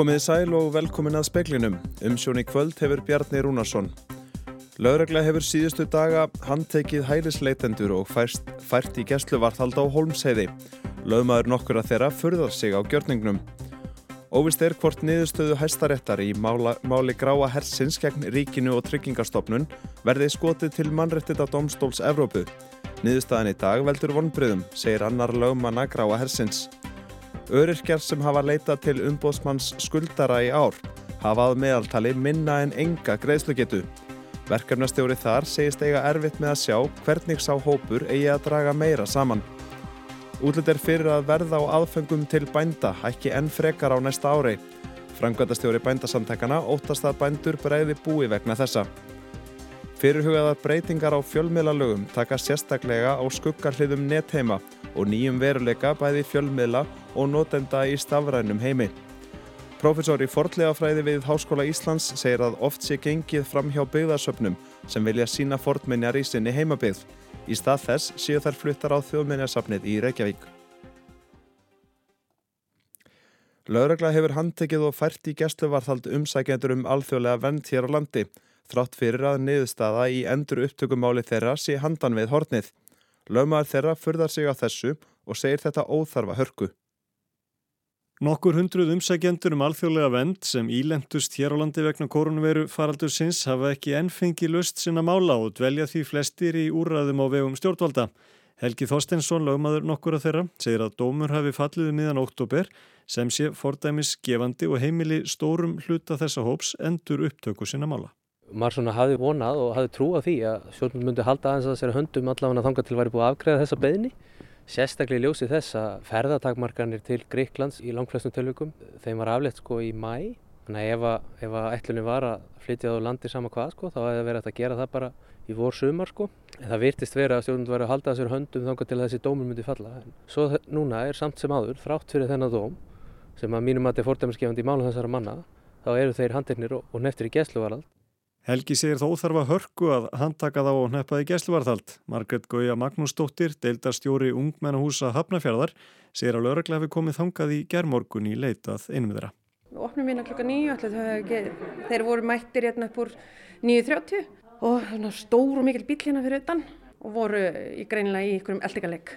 Komiði sæl og velkomin að speklinum. Umsjón í kvöld hefur Bjarni Rúnarsson. Lögregla hefur síðustu daga handtekið hælisleitendur og færst, fært í gæsluvarthald á Holmsheiði. Lögmaður nokkur að þeirra furðar sig á gjörningnum. Óvist er hvort niðurstöðu hæstaréttar í mála, máli gráa hersins gegn ríkinu og tryggingastofnun verði skotið til mannrettita domstóls Evrópu. Niðurstaðan í dag veldur vonbröðum, segir annar lögmanna gráa hersins. Öryrkjar sem hafa leitað til umbóðsmanns skuldara í ár hafað meðaltali minna en enga greiðslugetu. Verkefnastjóri þar segist eiga erfitt með að sjá hvernig sá hópur eigi að draga meira saman. Útlut er fyrir að verða á aðfengum til bænda hækki enn frekar á næsta ári. Frangvæntastjóri bændasamtækana óttast að bændur breiði búi vegna þessa. Fyrirhugaðar breytingar á fjölmiðlalögum taka sérstaklega á skuggarliðum netheima og nýjum veruleika bæði fjölmiðla og notenda í stafrænum heimi. Profesor í forlegafræði við Háskóla Íslands segir að oft sé gengið fram hjá byggðarsöpnum sem vilja sína fortminjar í sinni heimabygð. Í stað þess séu þær fluttar á þjóðminjarsafnið í Reykjavík. Lauragla hefur handtekið og fært í gæsluvarþald umsækjendur um alþjóðlega vend hér á landi þrátt fyrir að niðurstaða í endur upptökumáli þeirra sé handan við hornið. Lögmaður þeirra furðar sig á þessu og segir þetta óþarfa hörku. Nokkur hundruð umsækjendur um alþjóðlega vend sem ílendust hér á landi vegna koronaviru faraldur sinns hafa ekki ennfengi lust sinna mála og dvelja því flestir í úrraðum á vegum stjórnvalda. Helgi Þorstensson, lögmaður nokkur af þeirra, segir að dómur hafi fallið um miðan oktober sem sé fordæmis gefandi og heimili stórum hluta þessa hóps endur upptöku sinna mála maður svona hafi vonað og hafi trú á því að stjórnum myndi halda aðeins að þessari höndum allavega þanga til væri búið að afgreða þessa beðni sérstaklega í ljósi þess að ferðartakmarkanir til Greiklands í langflestum tölvikum þeim var aflegt sko í mæ þannig ef að, ef að ætlunni var að flytja á landi sama hvað sko þá hefði verið að gera það bara í vor sumar sko. En það virtist vera að stjórnum væri að halda þessari höndum þanga til þessi dómur myndi falla. En svo núna er samt sem áður þrátt fyrir þennan dóm sem að mínum að þetta er fordæmisgefandi í málum þessara manna þá eru þeir handeknir og, og neftir í gæsluvarald Helgi segir þó þarf að hörku að handtaka þá og neppaði gæsluvarðald. Margret Gauja Magnúsdóttir, deildarstjóri ungmennahúsa Hafnafjörðar, segir að hefur komið þangað í gerðmorgun í leitað einum þeirra. Við opnum hérna klokka nýju, þeir voru mættir hérna upp úr 9.30 og stóru mikil bíl hérna fyrir utan og voru í greinilega í ykkurum eldingaleg.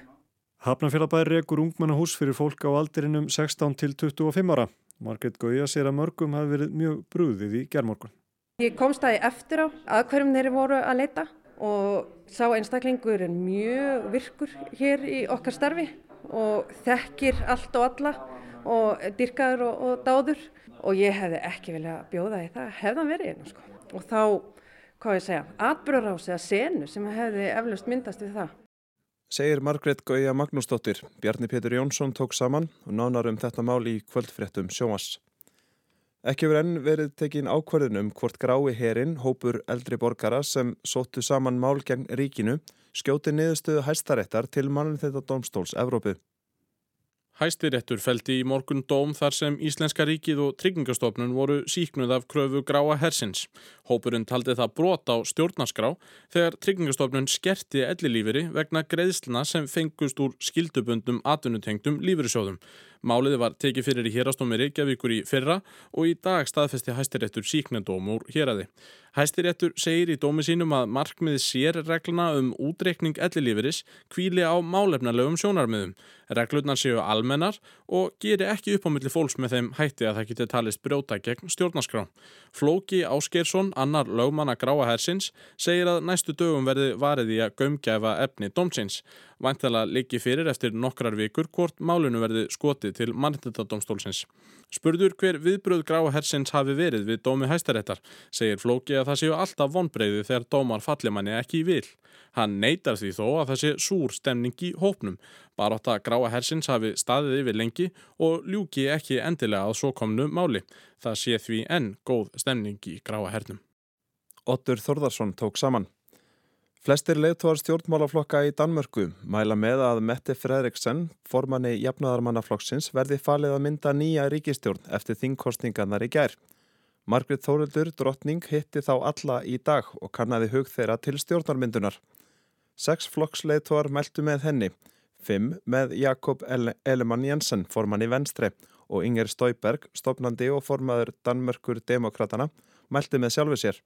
Hafnafjörðabæri rekur ungmennahús fyrir fólk á aldrinum 16 til 25 ára. Margret Gauja segir að mörgum hafi verið mjög brúðið í gerðmorgun. Ég kom staði eftir á að hverjum þeirri voru að leita og sá einstaklingur er mjög virkur hér í okkar starfi og þekkir allt og alla og dyrkaður og, og dáður og ég hefði ekki vilja bjóða í það, hefðan verið einu sko. Og þá, hvað ég segja, atbyrðarás eða senu sem hefði eflust myndast við það. Segir Margret Gauja Magnúsdóttir, Bjarni Pétur Jónsson tók saman og nánar um þetta mál í kvöldfréttum sjómas. Ekki verið enn verið tekin ákvarðin um hvort grái herin, hópur eldri borgara sem sóttu saman mál gegn ríkinu, skjóti niðurstöðu hæstaréttar til mannum þetta domstóls Evrópu. Hæstiréttur feldi í morgun dóm þar sem Íslenska ríkið og Tryggingastofnun voru síknuð af kröfu gráa hersins. Hópurinn taldi það brot á stjórnarskrá þegar Tryggingastofnun skerti ellilífiri vegna greiðsluna sem fengust úr skildubundum atvinnutengdum lífyrirsjóðum. Málið var tekið fyrir í hérastómi Reykjavíkur í fyrra og í dag staðfesti hæstiréttur síknendóm úr héræði. Hæstiréttur segir í dómi sínum að markmið sér regluna um útreikning ellilífiris kvíli á málefnarlegum sjónarmiðum. Reglurnar séu almennar og geri ekki upp á milli fólks með þeim hætti að það geti talist brjóta gegn stjórnarskrá. Flóki Áskersson, annar lögmanna gráa hersins, segir að næstu dögum verði varið í að gömgæfa efni domsins. Vantala liggi fyrir eftir nokkrar vikur hvort málunu verði skotið til mannrettadómstólsins. Spurður hver viðbröð gráa hersins hafi verið við dómi hæstaréttar, segir Flóki að það séu alltaf vonbreyði þegar dómar fallimanni ekki vil. Hann neytar því þó að það sé súr stemning í hópnum. Baróta gráa hersins hafi staðið yfir lengi og ljúki ekki endilega að svo komnu máli. Það sé því enn góð stemning í gráa hernum. Ottur Þorðarsson tók saman. Flestir leiðtóðar stjórnmálaflokka í Danmörku mæla með að Mette Fredriksen, formanni jafnaðarmannaflokksins, verði falið að mynda nýja ríkistjórn eftir þingkostningarnar í gær. Margrit Þórildur, drottning, hitti þá alla í dag og kannaði hug þeirra til stjórnarmyndunar. Seks flokksleiðtóðar mæltu með henni, fimm með Jakob Elemann Jensen, formanni Venstre og Inger Stauberg, stopnandi og formaður Danmörkur demokratana, mælti með sjálfu sér.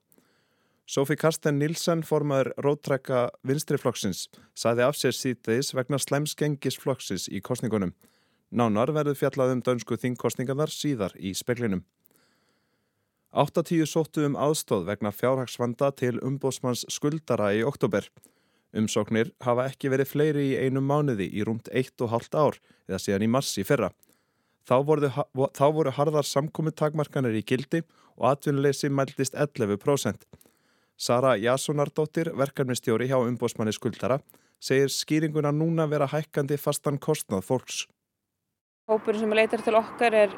Sofí Karsten Nilsen, formaður rótrekka vinstriflokksins, saði af sér síðdeis vegna slemsgengisflokksins í kostningunum. Nánar verður fjallað um dönsku þingkostningarnar síðar í speklinum. 80 sóttu um aðstóð vegna fjárhagsvanda til umbósmanns skuldara í oktober. Umsóknir hafa ekki verið fleiri í einum mánuði í rúmt 1,5 ár eða síðan í mars í fyrra. Þá voru, þá voru harðar samkominntakmarkanir í gildi og atvinnuleysi mæltist 11%. Sara Jasonardóttir, verkefnistjóri hjá umbósmanni skuldara, segir skýringuna núna vera hækkandi fastan kostnað fólks. Hópurinn sem leitar til okkar er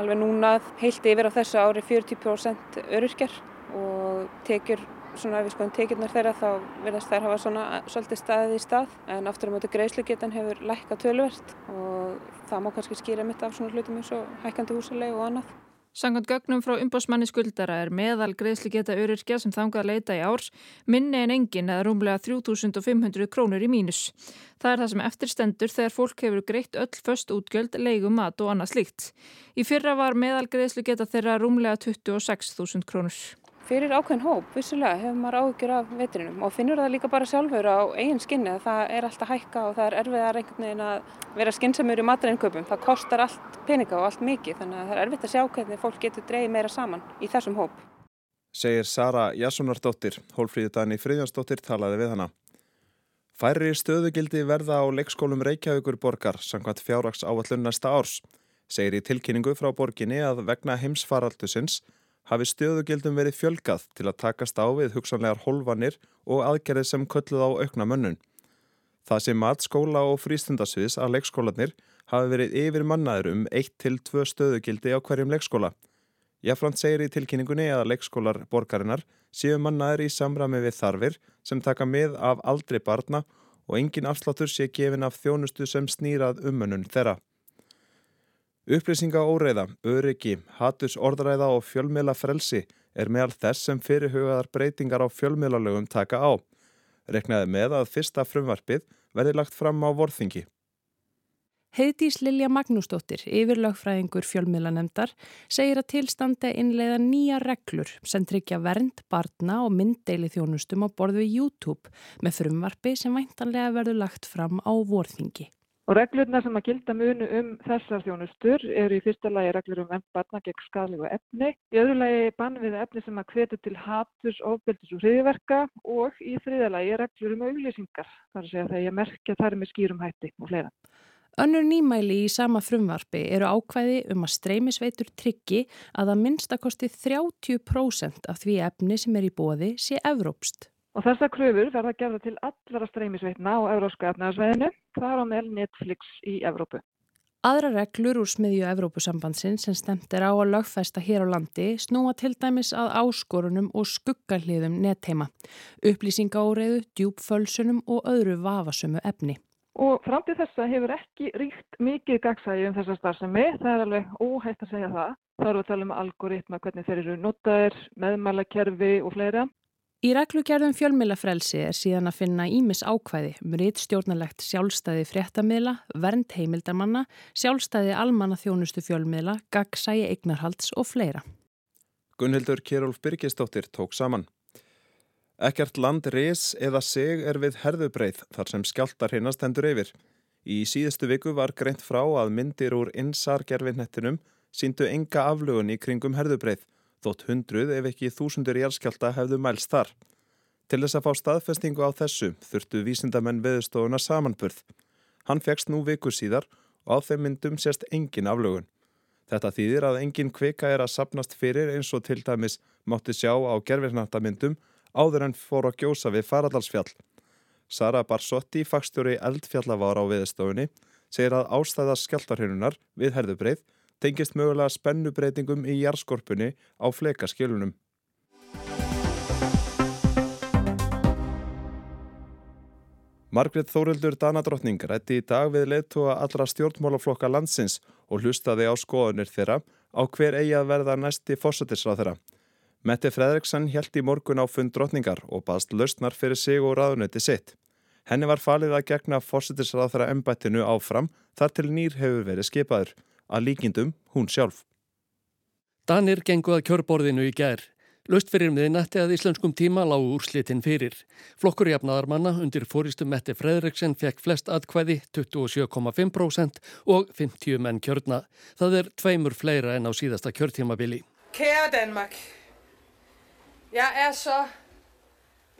alveg núna heilt yfir á þessu ári 40% öryrkjar og tekjur, svona ef við skoðum tekjurnar þeirra þá verðast þær hafa svona svolítið staðið í stað en aftur á um móti greiðslugetan hefur lækkað tölvert og það má kannski skýra mitt af svona hlutum eins og hækkandi húsalegu og annað. Sangant gögnum frá umbásmanni skuldara er meðal greiðsligeta öryrkja sem þangað leita í árs minni en engin eða rúmlega 3500 krónur í mínus. Það er það sem eftirstendur þegar fólk hefur greitt öll först útgjöld, leigum, mat og annað slíkt. Í fyrra var meðal greiðsligeta þeirra rúmlega 26.000 krónur fyrir ákveðin hóp, vissulega hefur maður áhugjur af vetrinum og finnur það líka bara sjálfur á eigin skinni að það er alltaf hækka og það er erfiðar einhvern veginn að vera skynnsamur í matræðinköpum. Það kostar allt peninga og allt mikið þannig að það er erfitt að sjá hvernig fólk getur dreyið meira saman í þessum hóp. Segir Sara Jassunardóttir, hólfríðutani Fríðjansdóttir talaði við hana. Færri stöðugildi verða á leikskólum Reykjavíkur borgar sangvært fjárraks áallun næsta árs. Segir í tilkynningu frá borginni að vegna heimsfaraldusins hafi stöðugildum verið fjölgað til að takast á við hugsanlegar holvanir og aðgerðið sem kölluð á aukna mönnun. Það sem mat skóla og frístundasviðs að leikskólanir hafi verið yfir mannaður um 1-2 stöðugildi á hverjum leikskóla. Jáfnframt segir í tilkynningunni að leikskólar borgarinnar séu mannaður í samrami við þarfir sem taka með af aldri barna og engin afsláttur sé gefin af þjónustu sem snýrað umönnun þeirra. Upplýsinga óreiða, öryggi, hatus orðræða og fjölmiðla frelsi er meðal þess sem fyrirhugaðar breytingar á fjölmiðlalögum taka á. Reknaði með að fyrsta frumvarpið verði lagt fram á vorþingi. Heiðdís Lilja Magnúsdóttir, yfirlögfræðingur fjölmiðlanemdar, segir að tilstandi innleiða nýja reglur sem tryggja vernd, barna og mynddeili þjónustum á borðu í YouTube með frumvarpi sem væntanlega verður lagt fram á vorþingi. Og reglurna sem að gilda munu um þessar þjónustur eru í fyrsta lagi reglur um vennbarna gegn skadlegu efni, í öðru lagi bann við efni sem að hvetu til haturs, ofbeldis og hriðiverka og í þriða lagi reglur um auglýsingar, þar að segja þegar ég merkja þar með skýrum hætti og fleira. Önnur nýmæli í sama frumvarfi eru ákvæði um að streymisveitur tryggi að að minnstakosti 30% af því efni sem er í bóði sé evrópst. Og þessar kröfur verða gerða til allara streymisveitna á európska efnaðarsveðinu, þar á meðal Netflix í Evrópu. Aðra reglur úr smiðju Evrópusambansin sem stemt er á að lögfesta hér á landi snúa til dæmis að áskorunum og skuggarliðum netteima, upplýsingaóreiðu, djúbfölsunum og öðru vafasömu efni. Og fram til þessa hefur ekki ríkt mikið gagsægi um þessa starfsemi, það er alveg óhægt að segja það. Það eru að tala um algoritma, hvernig þeir eru notaðir, meðmælakerfi og fleira. Í reglugjörðum fjölmiðlafrelsi er síðan að finna ímis ákvæði um rittstjórnalegt sjálfstæði fréttamiðla, vernd heimildarmanna, sjálfstæði almanna þjónustu fjölmiðla, gagsægi eignarhalds og fleira. Gunnhildur Kjærólf Byrkistóttir tók saman. Ekkert land res eða seg er við herðubreið þar sem skjáltar hinnast hendur yfir. Í síðustu viku var greint frá að myndir úr insargerfinnettinum síndu enga aflugun í kringum herðubreið þótt hundruð ef ekki þúsundur járskjálta hefðu mælst þar. Til þess að fá staðfestingu á þessu þurftu vísindamenn veðustofuna samanburð. Hann fegst nú viku síðar og á þeim myndum sérst engin aflögun. Þetta þýðir að engin kvika er að sapnast fyrir eins og til dæmis mátti sjá á gerfirnattamyndum áður en fór að gjósa við Faradalsfjall. Sara Barsotti, fagstjóri eldfjallavar á veðustofunni, segir að ástæða skjáltarhinunar við herðubreið tengist mögulega spennubreitingum í jarðskorpunni á flekaskilunum. Margret Þórildur Danadrottning rætti í dag við leittóa allra stjórnmálaflokka landsins og hlustaði á skoðunir þeirra á hver eigi að verða næsti fósætisráð þeirra. Mette Fredriksson held í morgun á fund drotningar og baðst lausnar fyrir sig og ráðunöti sitt. Henni var falið að gegna fósætisráð þeirra embættinu áfram þar til nýr hefur verið skipaður. Að líkindum hún sjálf. Danir gengu að kjörborðinu í gær. Laust fyrir miðnætti að íslenskum tíma lágu úrslitin fyrir. Flokkur jafnaðarmanna undir fóristu Mette Fredriksen fekk flest atkvæði 27,5% og 50 menn kjörna. Það er tveimur fleira en á síðasta kjörtímabili. Kæra Danmark, ég er svo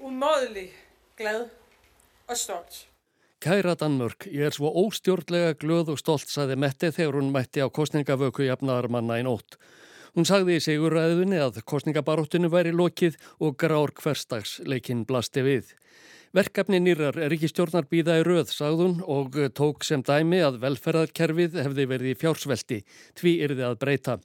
umöðlig glad og stolt. Kæra Danmörk, ég er svo óstjórnlega glöð og stolt, saði Mette þegar hún mætti á kostningavöku jafnaðarmanna í nótt. Hún sagði í siguræðunni að kostningabaróttinu væri lokið og grár hverstagsleikinn blasti við. Verkefni nýrar ríkistjórnar býða í röð, sagðun, og tók sem dæmi að velferðarkerfið hefði verið í fjársvelti, tví yrði að breyta.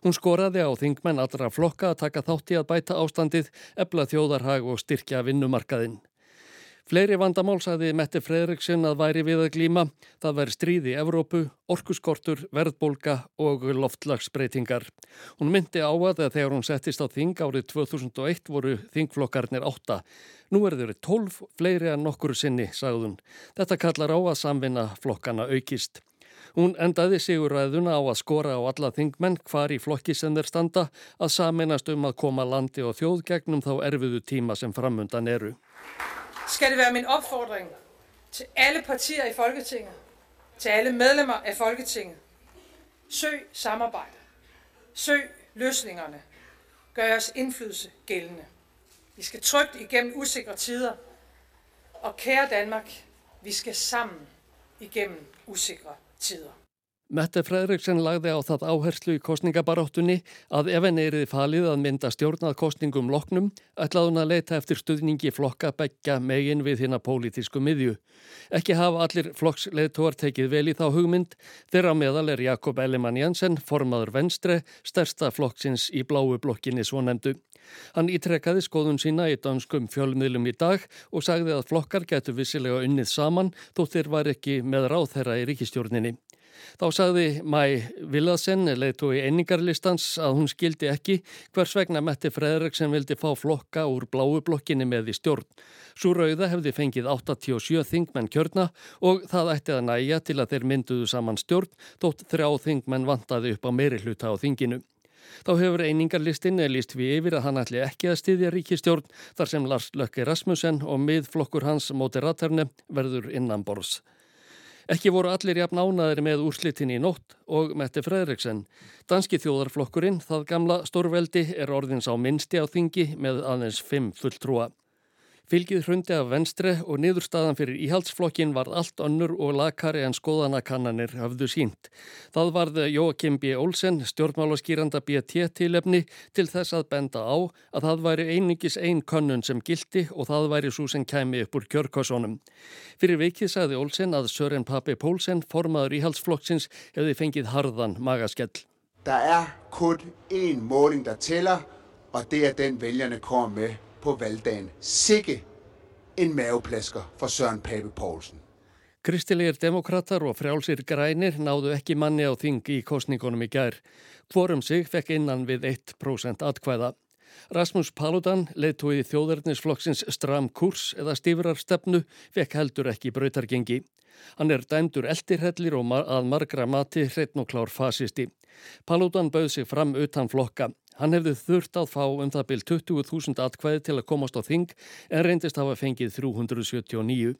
Hún skoraði á þingmenn allra flokka að taka þátti að bæta ástandið, ebla þjóðarhag og styrkja vinnumarkaðinn. Fleiri vandamál sagði Mette Fredriksson að væri við að glíma. Það væri stríði í Evrópu, orkuskortur, verðbólka og loftlagsbreytingar. Hún myndi á að þegar hún settist á þing árið 2001 voru þingflokkarnir átta. Nú er þeirri tólf fleiri en nokkuru sinni, sagðun. Þetta kallar á að samvinna flokkana aukist. Hún endaði sigur ræðuna á að skora á alla þingmenn hvar í flokki sem þeir standa að saminast um að koma landi og þjóð gegnum þá erfiðu tíma sem framundan eru skal det være min opfordring til alle partier i Folketinget, til alle medlemmer af Folketinget. Søg samarbejde. Søg løsningerne. Gør jeres indflydelse gældende. Vi skal trygt igennem usikre tider. Og kære Danmark, vi skal sammen igennem usikre tider. Mette Fredriksson lagði á það áherslu í kostningabaráttunni að ef henni eriði falið að mynda stjórnað kostningum loknum ætlaði hún að leita eftir stuðningi flokka begja megin við hérna pólitísku miðju. Ekki hafa allir flokksleðtóar tekið vel í þá hugmynd þeirra meðal er Jakob Ellemann Janssen, formaður venstre, stærsta flokksins í bláu blokkinni svo nefndu. Hann ítrekkaði skoðun sína í danskum fjölmiðlum í dag og sagði að flokkar getur vissilega unnið saman þóttir var ekki með ráð þeirra í ríkistjórninni. Þá sagði Mæ Villaðsen, leitu í einingarlistans, að hún skildi ekki hvers vegna Mette Fredriksson vildi fá flokka úr bláu blokkinni með í stjórn. Svo rauða hefði fengið 87 þingmenn kjörna og það ætti að næja til að þeir mynduðu saman stjórn þótt þrjá þingmenn vantaði upp á meiri hluta á þinginu. Þá hefur einingarlistin líst við yfir að hann ætli ekki að styðja ríkistjórn þar sem Lars Lökke Rasmussen og miðflokkur hans móti rattarne verður innanborðs. Ekki voru allir jafn ánaðir með úrslitin í nótt og Mette Fredriksen. Danski þjóðarflokkurinn, það gamla stórveldi, er orðins á minnsti á þingi með aðeins fimm fulltrúa. Fylgið hrundi af venstre og niðurstaðan fyrir íhaldsflokkin var allt önnur og lakari en skoðanakannanir hafðu sínt. Það varð Jóakim B. Olsen, stjórnmálaskýranda BT tilefni, til þess að benda á að það væri einingis einn könnun sem gildi og það væri svo sem kæmi upp úr kjörkossunum. Fyrir vikið sagði Olsen að Sören Pape Poulsen, formaður íhaldsflokksins, hefði fengið harðan magaskell. Það er kun einn måling der tæller og det er den vælgerne kommer med på valgdagen. Sikke en maveplasker for Søren Pape Poulsen. Kristilegir demokrater og frjálsir grænir náðu ekki manni á þing í kostningunum í gær. Hvorum sig fekk innan við 1% atkvæða. Rasmus Paludan, leittóið þjóðarnisflokksins stram kurs eða stífrar stefnu, fekk heldur ekki brautargengi. Hann er dæmdur eldirhellir og að margra mati hreitn og klár fasisti. Paludan bauð sig fram utan flokka. Hann hefði þurft að fá um það byrj 20.000 atkvæði til að komast á þing en reyndist hafa fengið 379.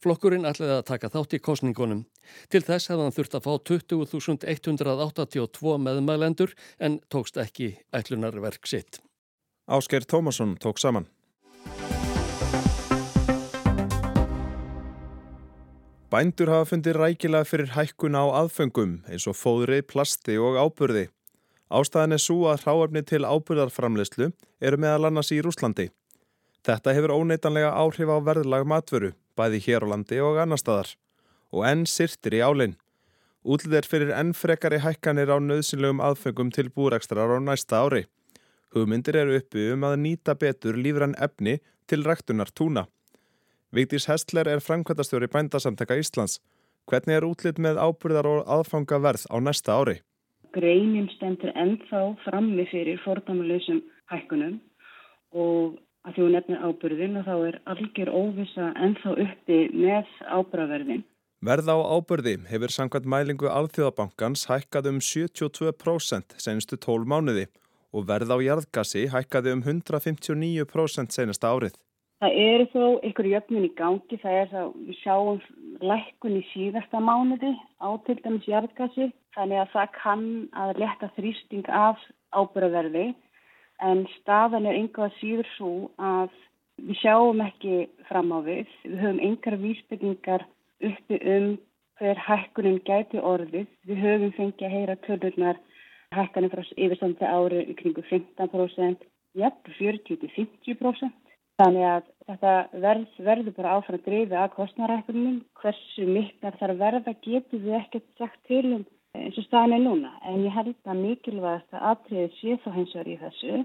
Flokkurinn ætlaði að taka þátt í kostningunum. Til þess hefði hann þurft að fá 20.182 meðmælendur en tókst ekki ætlunarverk sitt. Ásker Tómasson tók saman. Bændur hafa fundið rækilega fyrir hækkun á aðfengum eins og fóðri, plasti og áburði. Ástæðan er svo að hráefni til ábyrðarframleyslu eru meðal annars í Rúslandi. Þetta hefur óneitanlega áhrif á verðlag matvöru, bæði hér á landi og annar staðar. Og enn sirtir í álinn. Útlið er fyrir enn frekari hækkanir á nöðsynlegum aðfengum til búrækstrar á næsta ári. Hugmyndir eru uppi um að nýta betur lífrann efni til ræktunar túna. Vigdís Hestler er framkvæmtastjóri bændasamtaka Íslands. Hvernig er útlið með ábyrðar og aðfanga verð á næsta ári? greinin stendur ennþá frammi fyrir fordæmuleysum hækkunum og að því hún nefnir ábyrðin og þá er algjör óvisa ennþá uppi með ábyrðaverðin. Verð á ábyrði hefur samkvæmt mælingu Alþjóðabankans hækkað um 72% senustu 12 mánuði og verð á jarðgasi hækkaði um 159% senasta árið. Það eru þó ykkur jöfnun í gangi, það er það, við sjáum lækkun í síðasta mánuði á til dæmis jarðgasi, þannig að það kann að leta þrýsting af ábyrðaverði en staðan er einhvað síður svo að við sjáum ekki fram á við, við höfum einhver vísbyggingar uppi um hver hækkunum gæti orðið, við höfum fengið að heyra törnurnar hækkanum frá yfirstandi ári kringu 15%, jafn 40-50%. Þannig að þetta verð, verður bara áfram að drifa að kostnarækjumum. Hversu miklar þar verða getur við ekkert sagt til um eins og staðin er núna. En ég held að mikilvægast að atriði sé þá hins vegar í þessu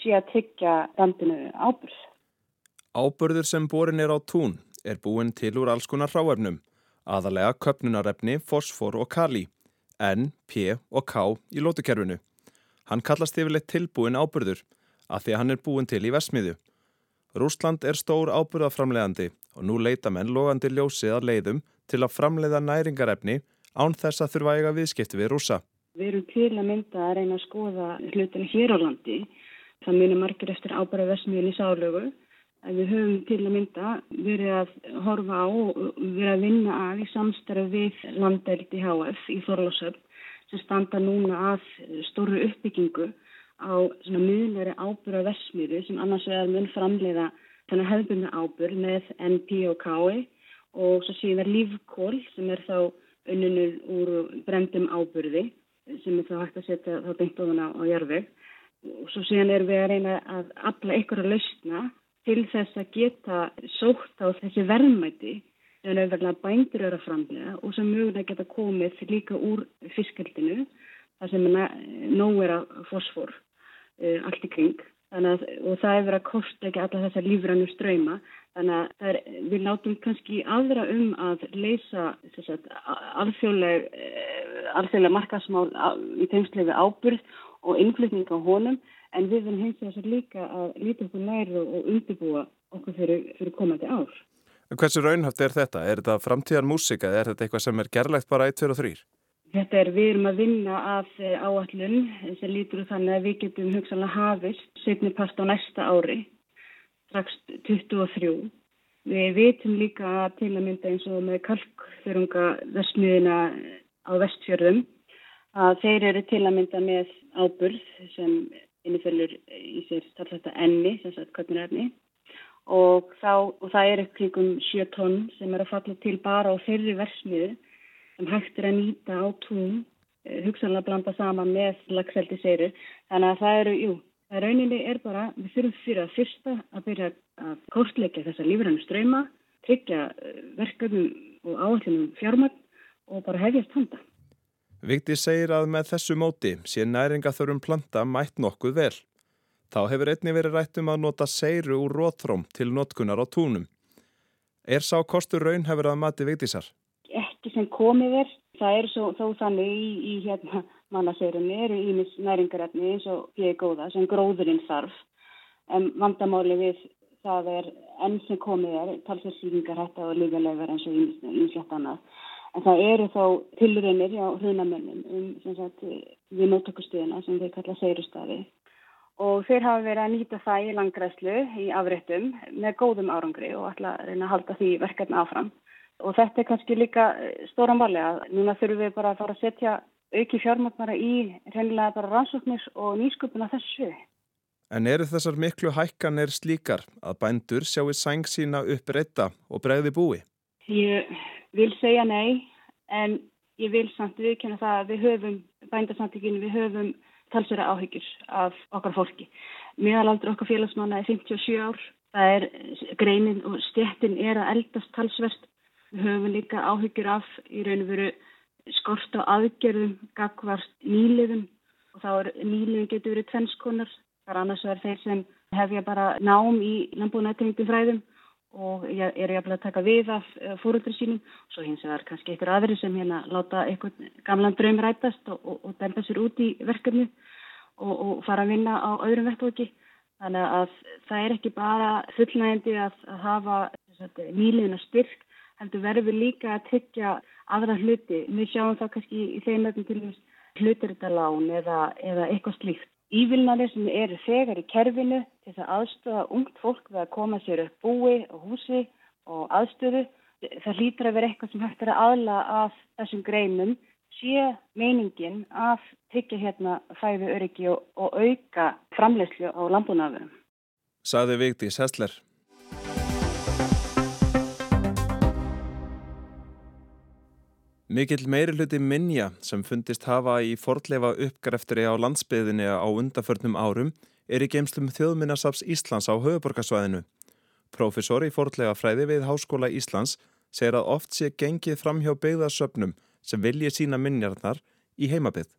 sé að tyggja landinu ábyrð. Ábyrður sem borin er á tún er búin til úr alls konar ráefnum, aðalega köpnunarefni, fosfor og kali, N, P og K í lótukerfinu. Hann kallast yfirleitt tilbúin ábyrður að því að hann er búin til í vesmiðu. Rúsland er stór ábyrðaframlegandi og nú leita menn logandi ljósið að leiðum til að framleiða næringarefni án þess að þurfa eiga viðskipti við rúsa. Við erum til að mynda að reyna að skoða hlutinu hér á landi. Það munir margir eftir ábyrðavesmiðin í sálögu. Við höfum til að mynda verið að horfa á og verið að vinna að í samstarf við landeldi HF í Þorlásöfn sem standa núna að stóru uppbyggingu á svona miðlari ábyrra versmiðu sem annars vegar mun framleiða þannig hefðbunna ábyrr með NP og KI og svo síðan lífkól sem er þá unnunur úr brendum ábyrði sem er þá hægt að setja þá beint ofan á, á jarfið og svo síðan er við að reyna að afla ykkur að lausna til þess að geta sótt á þessi verðmæti sem auðvitað bændur eru að framlega og sem mögulega geta komið líka úr fiskaldinu þar sem nóg er að fosfor uh, allt í kring. Að, og það er verið að kosta ekki alla þessar lífrannu ströyma þannig að er, við látum kannski aðra um að leysa alþjóðleg uh, alþjóðleg markasmál í tengslega ábyrð og innflutning á honum en við verðum hins vegar líka að líta okkur nær og, undirbúa okkur fyrir, fyrir komandi ár. Hversu raunhaft er þetta? Er þetta framtíðan músika? Er þetta eitthvað sem er gerlegt bara 1, 2 og 3? Þetta er, við erum að vinna af eh, áallun sem lítur þannig að við getum hugsanlega hafist setni past á næsta ári, strax 23. Við vitum líka til að mynda eins og með kalkþörunga versmiðina á vestfjörðum að þeir eru til að mynda með áburð sem innifellur í sér starfsætta enni, sagt kvötnirarni og, og það er ekkert kringum 7 tonn sem er að falla til bara á þeirri versmiðu sem hægt er að nýta á tún, eh, hugsanlega blanda saman með lagseldi seiru. Þannig að það eru, jú, það rauninni er bara, við þurfum fyrir að fyrsta að byrja að kostleika þessa lífrannu ströyma, tryggja eh, verkefnum og áallunum fjármagn og bara hefjast handa. Vikti segir að með þessu móti sé næringaþörum planta mætt nokkuð vel. Þá hefur einni verið rætt um að nota seiru úr rótróm til notkunar á túnum. Er sá kostur raun hefur að mati Viktisar? ekki sem komið er. Það er svo, þó þannig í, í hérna mannaseirunni eru ímis næringarefni eins og ég er góða sem gróðurinn þarf. En vandamáli við það er enn sem komið er talsversýringar hætta og lífalegar eins og ímislegt annað. En það eru þó tilurinnir á hrunamönnum um sagt, við móttökustuðina sem við kalla seirustafið og þeir hafa verið að nýta það í langræslu í afréttum með góðum árangri og ætla að reyna að halda því verkefni áfram. Og þetta er kannski líka eh, stóra máli að núna þurfum við bara að fara að setja auki fjármagnara í reynilega bara rannsóknir og nýsköpuna þessu. En eru þessar miklu hækkanir slíkar að bændur sjáu sæng sína upprætta og bregði búi? Ég vil segja nei en ég vil samt viðkjöna það að við höfum, bændarsamtíkinu, við höfum talsverða áhyggjur af okkar fólki. Miðalaldur okkar félagsmanna er 57 ár. Það er greinin og stjettin er að eldast talsverst Við höfum líka áhyggjur af í raun og veru skort á aðgerðum gagvart nýliðum og þá er nýliðin getur verið tvennskonar. Það er annars verið þeir sem hefja bara nám í landbúinættingum fræðum og er jafnvel að taka við af eh, fóröldur sínum. Svo hins vegar kannski einhver aðri sem hérna láta einhvern gamlan draum rætast og, og, og dempa sér út í verkefni og, og fara að vinna á öðrum verkefni. Þannig að það er ekki bara fullnægindi að, að hafa nýliðina styrk heldur verður líka að tryggja aðra hluti. Við sjáum það kannski í þeim öllum til hlutirðalán eða, eða eitthvað slíkt. Ívilnari sem eru þegar í kerfinu til að aðstöða ungt fólk við að koma sér upp búi og húsi og aðstöðu. Það hlýtur að vera eitthvað sem hægt er að aðla af þessum greinum sé meiningin að tryggja hérna fæfi öryggi og, og auka framlegslu á landbúnaðurum. Saði Vigdís Hessler. Mikill meiri hluti minja sem fundist hafa í fordleifa uppgreftri á landsbyðinni á undaförnum árum er í geimslum þjóðminnasaps Íslands á höfuborgarsvæðinu. Profesor í fordleifa fræði við Háskóla Íslands segir að oft sé gengið fram hjá beigðarsöpnum sem vilji sína minjarnar í heimabið.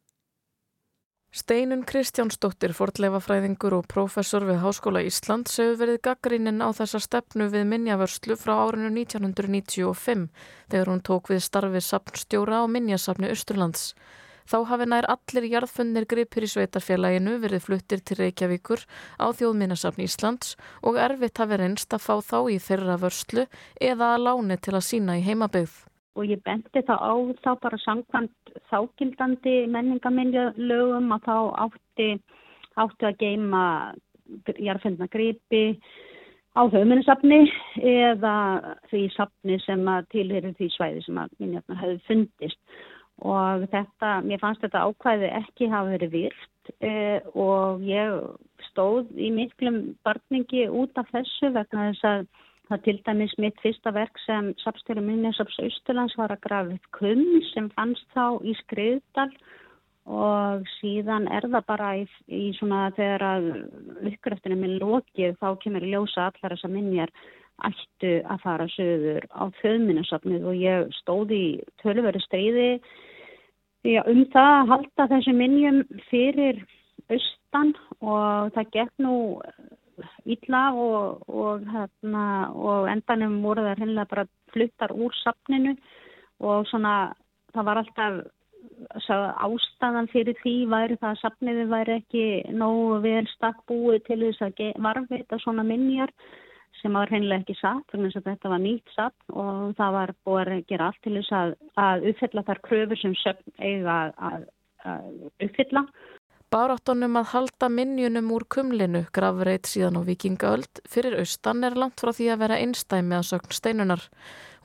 Steinun Kristjánsdóttir, fortleifafræðingur og professor við Háskóla Íslands hefur verið gaggrínin á þessa stefnu við minjavörslu frá árinu 1995 þegar hún tók við starfið sapnstjóra á minjasapni Östurlands. Þá hafi nær allir jarðfunnir gripir í sveitarfélaginu verið fluttir til Reykjavíkur á þjóðminasapni Íslands og erfitt hafi reynst að fá þá í þeirra vörslu eða að láni til að sína í heimabegð og ég benti það á þá bara samkvæmt þákildandi menningamindlögum að þá átti, átti að geima jarðfendna gripi á höfuminnissafni eða því safni sem tilherir því svæði sem að minnjarnar hefði fundist. Og þetta, mér fannst þetta ákvæði ekki hafa verið virt eh, og ég stóð í miklum barningi út af þessu vegna þess að Það til dæmis mitt fyrsta verk sem Sapstjóri Minnesaps Austurlands var að grafa upp kum sem fannst þá í Skriðdal og síðan er það bara í, í svona þegar að uppgröftinu minn lókið þá kemur ljósa allar þessa minjar ættu að fara söður á þauðminnesafnið og ég stóði í tölveri stríði um það að halda þessu minjum fyrir austan og það gekk nú ítla og, og, hérna, og endanum voru það hennilega bara fluttar úr safninu og svona það var alltaf ástæðan fyrir því væri það að safniði væri ekki nógu vel stakk búið til þess að varfita svona minjar sem var hennilega ekki satt þannig að þetta var nýtt satt og það var búið að gera allt til þess að, að uppfylla þar kröfur sem söfn eiga að, að uppfylla Baráttunum að halda minnjunum úr kumlinu grafreit síðan á vikingaöld fyrir austan er langt frá því að vera einstæmi að sögn steinunar.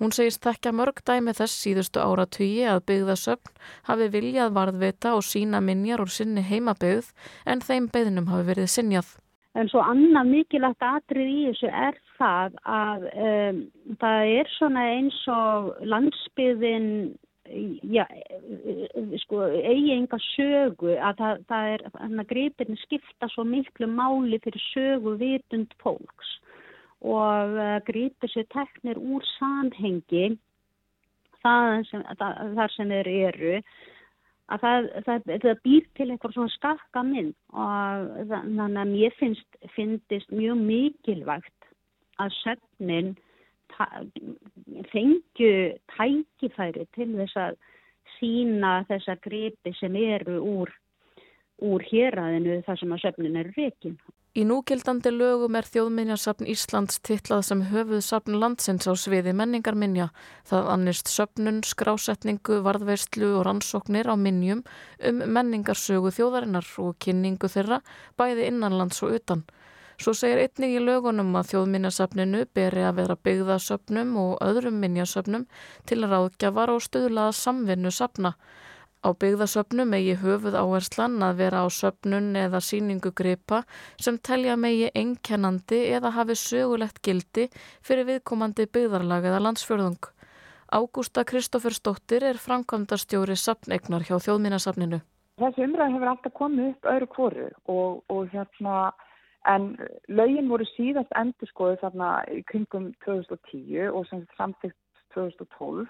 Hún segist þekkja mörg dæmi þess síðustu áratvíi að byggðasögn hafi viljað varðvita og sína minnjar úr sinni heimabygð en þeim beðnum hafi verið sinjað. En svo annað mikilvægt atrið í þessu er það að um, það er svona eins og landsbyðin já, sko, eigi enga sögu að það, það er, þannig að gripirni skipta svo miklu máli fyrir sögu vitund fólks. Og uh, gripir sér teknir úr samhengi sem, það, þar sem þeir eru að það, það, býr til einhver svona skakka mynd. Og þannig að mér finnst, finnst mjög mikilvægt að söfnin fengju tækifæri til þess að sína þessa gripi sem eru úr, úr héræðinu þar sem að söfnin eru rekin. Í núgildandi lögum er þjóðminjarsafn Íslands titlað sem höfuð safn landsins á sviði menningarminja. Það annist söfnun, skrásetningu, varðveistlu og rannsóknir á minjum um menningarsögu þjóðarinnar og kynningu þeirra bæði innanlands og utan. Svo segir einnig í lögunum að þjóðminjasöfninu beri að vera byggðasöfnum og öðrum minjasöfnum til ráðgjafar og stuðlaða samvinnu söfna. Á byggðasöfnum megi höfuð áherslan að vera á söfnun eða síningu gripa sem telja megi einkennandi eða hafi sögulegt gildi fyrir viðkomandi byggðarlag eða landsfjörðung. Ágústa Kristófersdóttir er framkvæmdarstjóri söfneignar hjá þjóðminjasöfninu. Þessi umræð hefur alltaf komið upp öðru kóru og, og hérna En lögin voru síðast endur skoðið þarna í kringum 2010 og sem samtikt 2012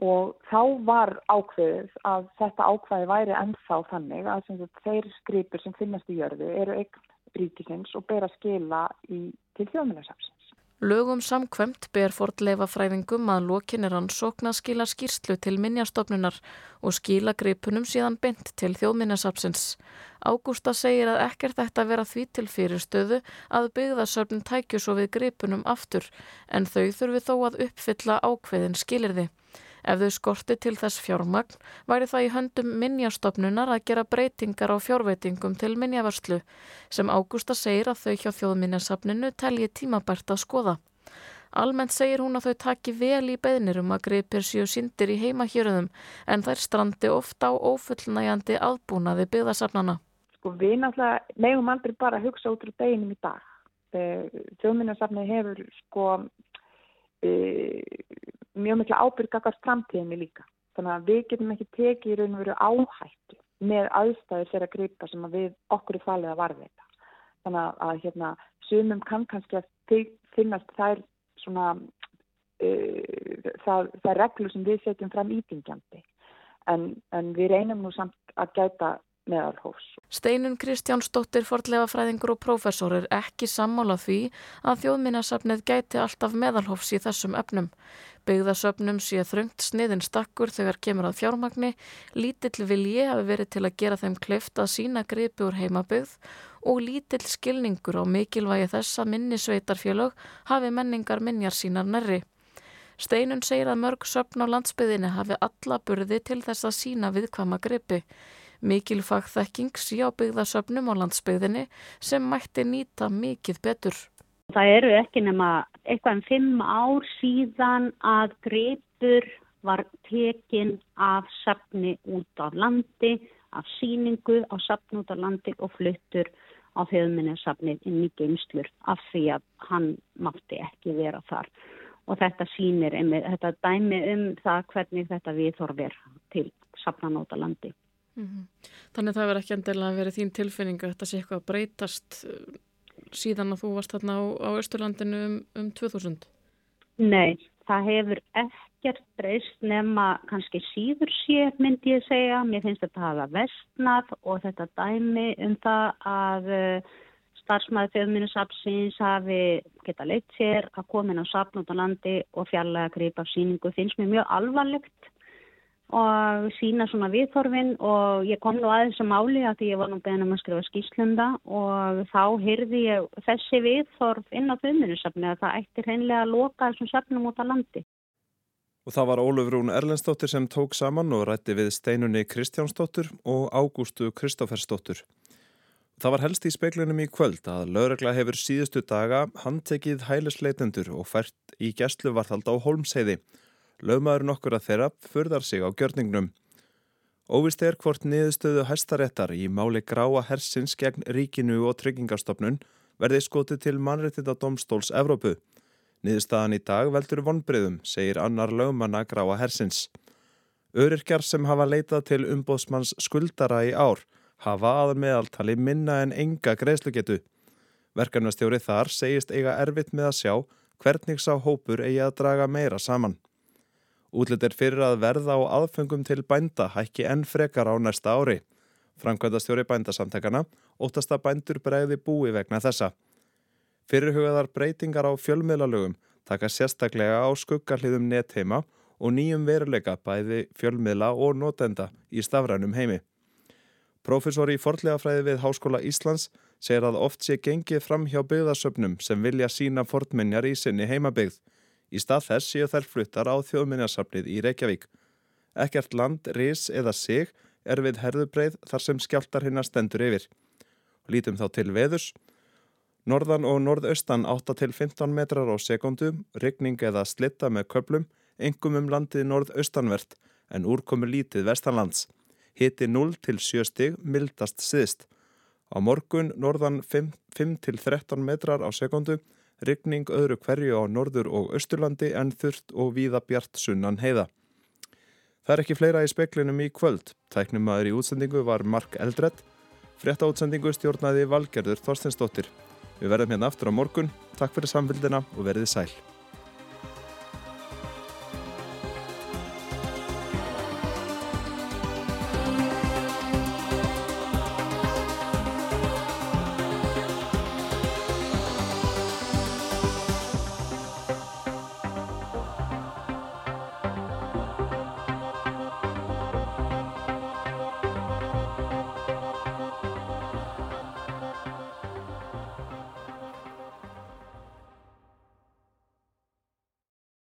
og þá var ákveðið að þetta ákveði væri ennþá þannig að þeir skripur sem finnast í jörðu eru eign ríkisins og ber að skila í, til þjóðminnarsafsins. Lögum samkvæmt ber fordleifafræðingum að lokinir hann sókna skila skýrslu til minnjastofnunar og skila gripunum síðan bynt til þjóðminnesapsins. Ágústa segir að ekkert þetta vera því til fyrirstöðu að byggðasöfn tækju svo við gripunum aftur en þau þurfi þó að uppfylla ákveðin skilirði. Ef þau skorti til þess fjármagn væri það í höndum minnjastofnunar að gera breytingar á fjárveitingum til minnjavörslu sem Ágústa segir að þau hjá þjóðminjasafninu telji tímabært að skoða. Almennt segir hún að þau taki vel í beðnir um að greipir séu sindir í heimahjörðum en þær strandi ofta á ofullnægjandi aðbúnaði byggðasafnana. Sko við náttúrulega meðum aldrei bara að hugsa út úr deginum í dag. Eh, þjóðminjasafni hefur sko e, mjög mikla ábyrgakast framtíðinni líka. Þannig að við getum ekki tekið í raun og veru áhættu með aðstæður þeirra gripa sem að við okkur er falið að varveita. Þannig að, að hérna, sumum kann kannski að finnast þær svona uh, það, það reglur sem við setjum fram ítingjandi. En, en við reynum nú samt að gæta meðalhófs. Steinun Kristjánsdóttir forðlefafræðingur og prófessor er ekki sammála því að þjóðminnasafnið gæti alltaf meðalhófs í þessum efnum. Byggðasöfnum sé þröngt sniðin stakkur þegar kemur að fjármagni, lítill vilji hafi verið til að gera þeim kleift að sína gripi úr heimabyggð og lítill skilningur á mikilvægi þess að minnisveitarfélög hafi menningar minjar sínar nærri. Steinun segir að mörg söfn á landsbyðinni hafi alla burði til þess að sína viðkvama gripi. Mikil fagþekking sé á byggðasöfnum á landsbyggðinni sem mætti nýta mikið betur. Það eru ekki nema eitthvað en um fimm ár síðan að greipur var tekin af safni út af landi, af síningu á safni út af landi og fluttur á þjóðminnarsafnið inn í geimslur af því að hann mátti ekki vera þar. Og þetta sínir, þetta dæmi um það hvernig þetta viðþorfir til safnan út af landi. Mm -hmm. Þannig að það verður ekki endilega verið þín tilfinningu að þetta sé eitthvað að breytast uh, síðan að þú varst þarna á, á Östurlandinu um, um 2000? Nei, það hefur ekkert breyst nema kannski síður sé myndi ég segja. Mér finnst þetta að hafa vestnað og þetta dæmi um það að uh, starfsmæði þjóðminnisapsins hafi geta leitt sér að koma inn á sapnúta landi og fjarlæga grip af síningu finnst mér mjög alvarlegt og sína svona viðþorfin og ég kom nú aðeins að máli að því ég var nú beðin um að skrifa skýslunda og þá hyrði ég þessi viðþorf inn á þauðminusafni að það ættir hreinlega að loka þessum safnum út á landi. Og það var Óluf Rún Erlendstóttir sem tók saman og rætti við Steinunni Kristjánsdóttir og Ágústu Kristófersdóttir. Það var helst í speiklinum í kvöld að lögregla hefur síðustu daga handtekið hælisleitendur og fært í gæsluvarthald á Holmsheiði Lögmaður nokkur að þeirra förðar sig á gjörningnum. Óvist er hvort niðurstöðu hæstaréttar í máli gráa hersins gegn ríkinu og tryggingarstofnun verði skotið til mannréttinda domstóls Evrópu. Niðurstaðan í dag veldur vonbriðum, segir annar lögmanna gráa hersins. Öryrkjar sem hafa leitað til umbóðsmanns skuldara í ár hafa aðan meðaltali minna en enga greiðslugetu. Verkanastjóri þar segist eiga erfitt með að sjá hvernig sá hópur eigi að draga meira saman. Útlitt er fyrir að verða á aðfengum til bænda hækki enn frekar á næsta ári. Framkvæmdastjóri bændasamtakana óttast að bændur bregði búi vegna þessa. Fyrirhugaðar breytingar á fjölmiðlalögum taka sérstaklega á skuggarliðum netheima og nýjum veruleika bæði fjölmiðla og notenda í stafrænum heimi. Profesor í forlegafræði við Háskóla Íslands segir að oft sé gengið fram hjá byggðasöpnum sem vilja sína fortminjar í sinni heimabyggð Í stað þess séu þær fluttar á þjóðminnarsafnið í Reykjavík. Ekkert land, ris eða sig er við herðubreið þar sem skjáltar hinnar stendur yfir. Lítum þá til veðurs. Norðan og norðaustan 8-15 metrar á sekundu, ryggning eða slitta með köplum, engum um landið norðaustanvert en úrkomu lítið vestanlands. Hiti 0-7 stig, mildast siðst. Á morgun norðan 5-13 metrar á sekundu, Ryggning öðru hverju á norður og austurlandi en þurft og víða bjart sunnan heiða. Það er ekki fleira í speklinum í kvöld. Tæknum aður í útsendingu var Mark Eldredd. Frétta útsendingu stjórnaði Valgerður Þorstensdóttir. Við verðum hérna aftur á morgun. Takk fyrir samfélgina og verðið sæl.